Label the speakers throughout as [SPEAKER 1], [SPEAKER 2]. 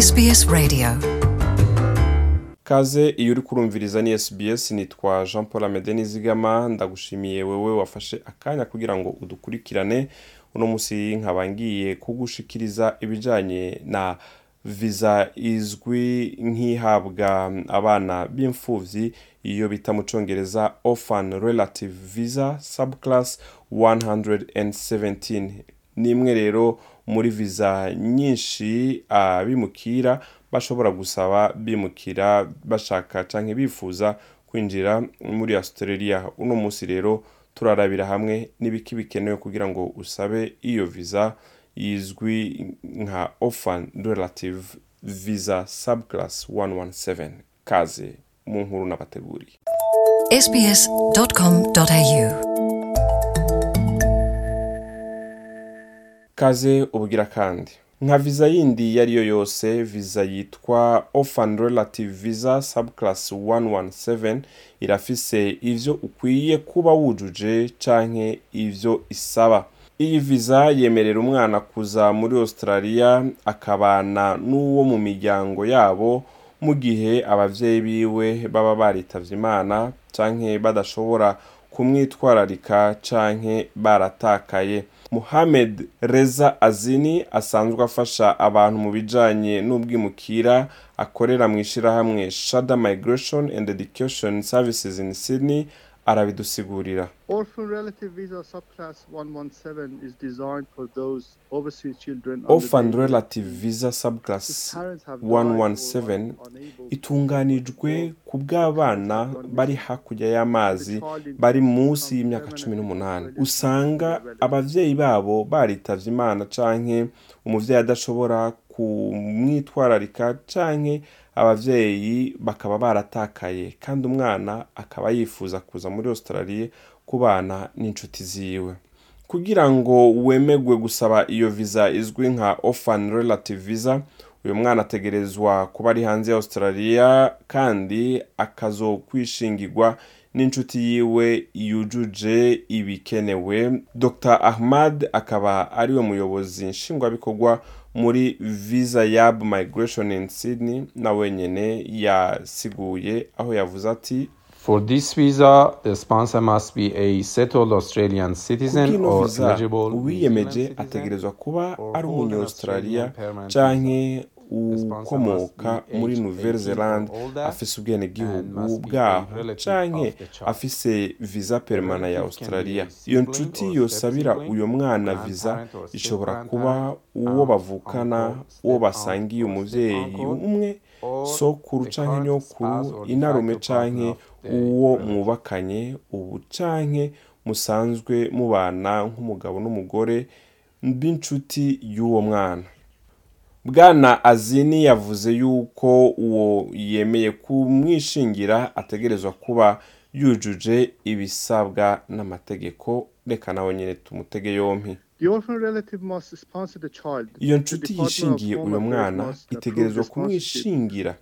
[SPEAKER 1] SBS Radio.
[SPEAKER 2] Kaze iyo uri kurumviriza ni SBS nitwa Jean Paul Amede Nizigama ndagushimiye wewe wafashe akanya kugira ngo udukurikirane. Uno musi nkaba ngiye kugushikiriza ibijanye na viza izwi nk'ihabwa abana b'imfuvyi. Iyo bita mu congereza orphan relative visa subclass 117 ni imwe rero muri viza nyinshi abimukira bashobora gusaba bimukira bashaka canke bifuza kwinjira muri australia. Uno munsi rero turarabira hamwe n'ibiki bikenewe kugira ngo usabe iyo viza izwi nka orphan relative visa subclass 117 kaze mu nkuru n'abateguriye
[SPEAKER 1] sbs.com.au
[SPEAKER 2] kaze ubugira kandi. Nka viza yindi iyo ari yo yose viza yitwa orphan relative visa subclass 117 irafise ivyo ukwiye kuba wujuje canke ivyo isaba. Iyi viza yemerera umwana kuza muri australia akabana n'uwo mu miryango yabo mu gihe abavyeyi biwe baba baritavye imana canke badashobora kumwitwararika canke baratakaye. Muhammad Reza Azini asanzwe afasha abantu mu bijanye n'ubwimukira akorera mu ishirahamwe Shada Migration and Education Services in Sydney arabidusigurira
[SPEAKER 3] Orphan Relative Visa Subclass 117 is designed for those overseas children under
[SPEAKER 2] Orphan
[SPEAKER 3] the-
[SPEAKER 2] Relative Visa Subclass
[SPEAKER 3] whose parents have died or
[SPEAKER 2] 117
[SPEAKER 3] are unable to
[SPEAKER 2] itunganijwe ku bw'abana bari hakurya y'amazi bari munsi y'imyaka cumi n'umunani. usanga abavyeyi babo baritavye imana canke umuvyeyi adashobora kumwitwararika canke abavyeyi bakaba baratakaye kandi umwana akaba yifuza kuza muri australia kubana n'inshuti ziwe. Kugira ngo wemegwe gusaba iyo viza izwi nka orphan relative visa uyu mwana ategerezwa kuba ari hanze ya australia kandi akazokwishingirwa n'inshuti yiwe yujuje ibikenewe. Dr ahmad akaba ari we muyobozi nshingwabikorwa muri visa yab migration in sydney na wenyene yasiguye aho yavuze ati
[SPEAKER 4] For this visa, the sponsor must be a settled Australian citizen or eligible
[SPEAKER 2] uwiyemeje ategerezwa kuba ari
[SPEAKER 4] permanent
[SPEAKER 2] canke ukomoka muri nouvelle
[SPEAKER 4] 18
[SPEAKER 2] zelande afise ubwenegihugu bwaho canke afise viza permana ya australia. iyo nshuti yosabira uyo mwana
[SPEAKER 4] or
[SPEAKER 2] ishobora kuba uwo
[SPEAKER 4] aunt,
[SPEAKER 2] bavukana uwo basangiye umuvyeyi umwe sokuru canke nyokuru inarume canke uwo mwubakanye ubu canke musanzwe mubana nk'umugabo n'umugore b'inshuti y'uwo mwana. Bwana azini yavuze yuko uwo yemeye kumwishingira ategerezwa kuba yujuje ibisabwa n'amategeko. Reka nawe nyine tumutege yompi.
[SPEAKER 3] The orphan relative must sponsor the child.
[SPEAKER 2] iyo nshuti yishingiye
[SPEAKER 3] Affairs
[SPEAKER 2] mwana itegerezwa kumwishingira.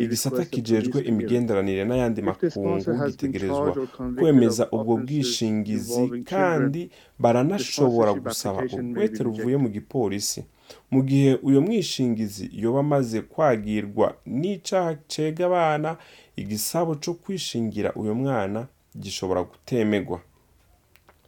[SPEAKER 2] igisata kijejwe imigenderanire n'ayandi makungu gitegerezwa kwemeza ubwo bwishingizi kandi baranashobora gusaba urwete ruvuye mu gipolisi. Mu gihe uyo mwishingizi yoba amaze kwagirwa n'icaha cega abana igisabo co kwishingira uyo mwana gishobora gutemegwa.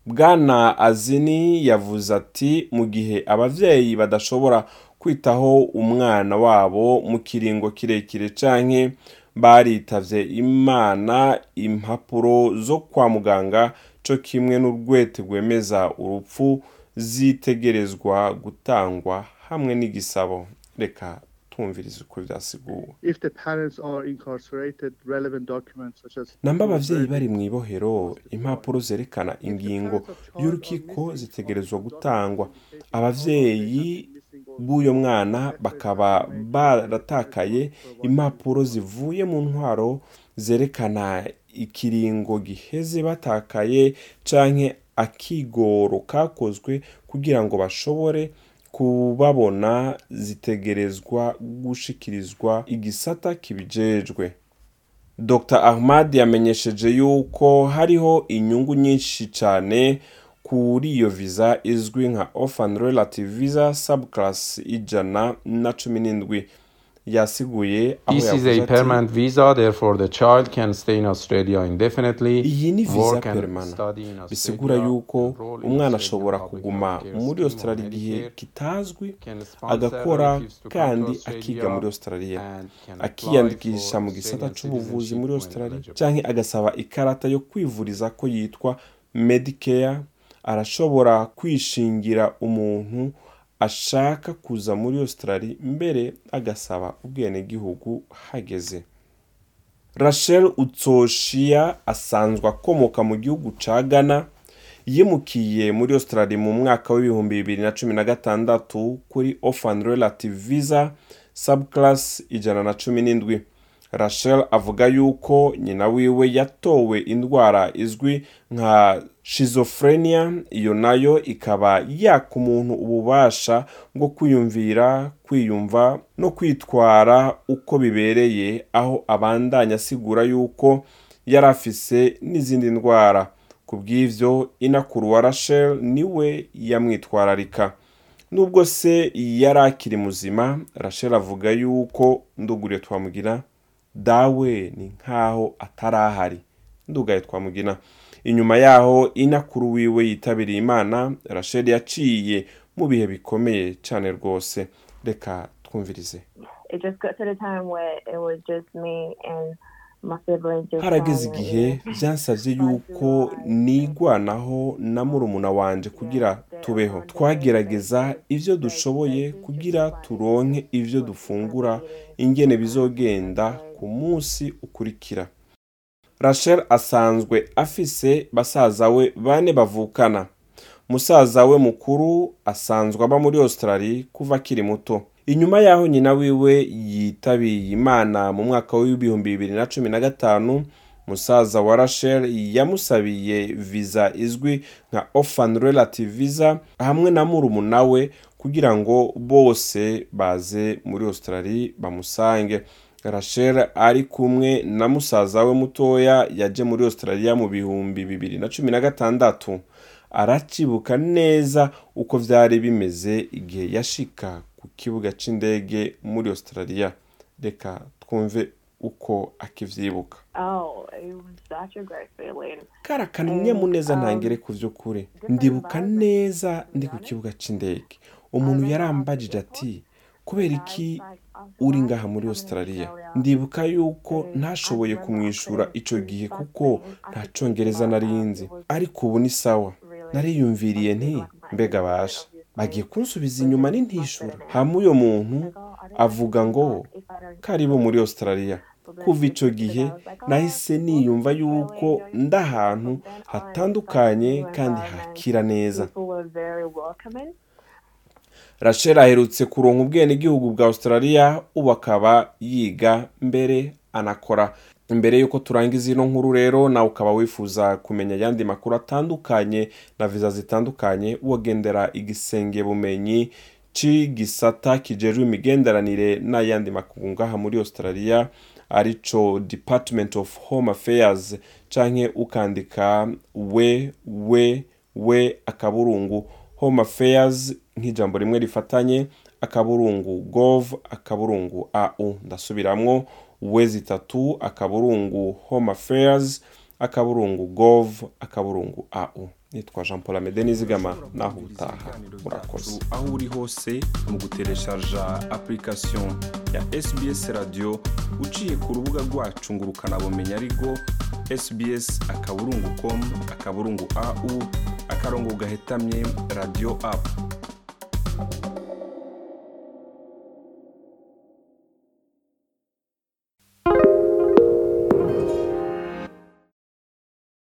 [SPEAKER 2] Bwana azini yavuze ati mu gihe abavyeyi badashobora kwitaho umwana wabo mu kiringo kirekire canke baritavye imana impapuro zo kwa muganga co kimwe n'urwete rwemeza urupfu zitegerezwa gutangwa hamwe n'igisabo. Reka twumvirize uko
[SPEAKER 3] as
[SPEAKER 2] namba abavyeyi bari mu ibohero impapuro zerekana ingingo y'urukiko zitegerezwa gutangwa. abavyeyi b'uyo mwana bakaba baratakaye impapuro zivuye mu ntwaro zerekana ikiringo giheze batakaye canke akigoro kakozwe kugira ngo bashobore kubabona zitegerezwa gushikirizwa igisata kibijejwe. Dr ahmad yamenyesheje yuko hariho inyungu nyinshi cyane kuri iyo visa izwi nka orphan relative visa subclass ijana na cumi n'indwi. Yasiguye aho
[SPEAKER 4] This is a permanent visa, therefore the child can stay in Australia indefinitely,
[SPEAKER 2] iyi ni visa
[SPEAKER 4] in
[SPEAKER 2] bisigura yuko umwana ashobora kuguma muri australia igihe kitazwi agakora kandi akiga muri australia akiyandikisha mu gisata c'ubuvuzi muri australia canke agasaba ikarata yo kwivuriza ko yitwa medicare arashobora kwishingira umuntu ashaka kuza muri australia mbere agasaba ubwenegihugu hageze. Rachel utsoshia asanzwe akomoka mu gihugu ca ghana yimukiye muri australia mu mwaka w'ibihumbi bibiri na cumi na gatandatu kuri orphan relative visa subclass ijana na cumi n'indwi. Rachel avuga yuko nyina wiwe yatowe indwara izwi nka schizophrenia. Iyo na yo ikaba yaka umuntu ububasha bwo kwiyumvira kwiyumva no kwitwara uko bibereye aho abandanya asigura yuko yari afise n'izindi ndwara. Ku bw'ivyo inakuru wa rachel ni we yamwitwararika. Nubwo se yari akiri muzima rachel avuga yuko nduguriye twamugira dawe ni nkaho atarahari. Ndugaye twamugina. Inyuma yaho inakuru wiwe yitabiriye imana rachel yaciye mu bihe bikomeye cyane rwose. Reka twumvirize. Harageze igihe byansabye yuko nigwanaho na murumuna wanje kugira tubeho. Twagerageza ibyo dushoboye kugira turonke ibyo dufungura ingene bizogenda ku munsi ukurikira. Rachel asanzwe afise basaza we bane bavukana. Musaza we mukuru asanzwe aba muri australia kuva akiri muto. Inyuma y'aho nyina wiwe yitabiye imana mu mwaka w'ibihumbi bibiri na cumi na gatanu musaza wa rachel yamusabiye viza izwi nka orphan relative visa hamwe na murumuna we kugira ngo bose baze muri australia bamusange. Rachel ari kumwe na musaza we mutoya yaje muri australia mu bihumbi bibiri na cumi na gatandatu. Aracibuka neza uko byari bimeze igihe yashika ku kibuga c'indege muri australia. Reka twumve uko akivyibuka.
[SPEAKER 1] Oh it was such a great feeling.
[SPEAKER 2] Kari akanyamuneza ntangere ku vy'ukuri. ndibuka neza ndi ku kibuga c'indege. Umuntu yarambajije ati kubera iki uri ngaha muri australia? Ndibuka yuko ntashoboye kumwishura ico gihe kuko nta congereza nari nzi. ariko ubu ni sawa. nariyumviriye nti mbega basha bagiye kunsubiza inyuma n'intishura hamwe uyo muntu avuga ngo karibu muri australia. Kuva ico gihe nahise niyumva yuko ndi ahantu hatandukanye kandi hakira neza. Rachel aherutse kuronka ubwenegihugu bwa australia ubu akaba yiga mbere anakora. Imbere y'uko turangiza ino nkuru rero nawe ukaba wifuza kumenya ayandi makuru atandukanye na viza zitandukanye uwagendera igisenge bumenyi c'igisata kijejwe imigenderanire n'ayandi makuru ngaha muri australia arico department of home affairs canke ukandika we we we akaburungu home affairs nk'ijambo rimwe rifatanye akaburungu gov akaburungu au ndasubiramwo. We zitatu akaburungu home affairs akaburungu gov akaburungu au nitwa jean paul amede nizigama naho utaha murakoze. Aho uri hose mu gutereshaja application ya sbs radio uciye ku rubuga rwacu ngo ukanabumenya ariko sbs akaburungu com akaburungu au akarongo gahetamye radio app.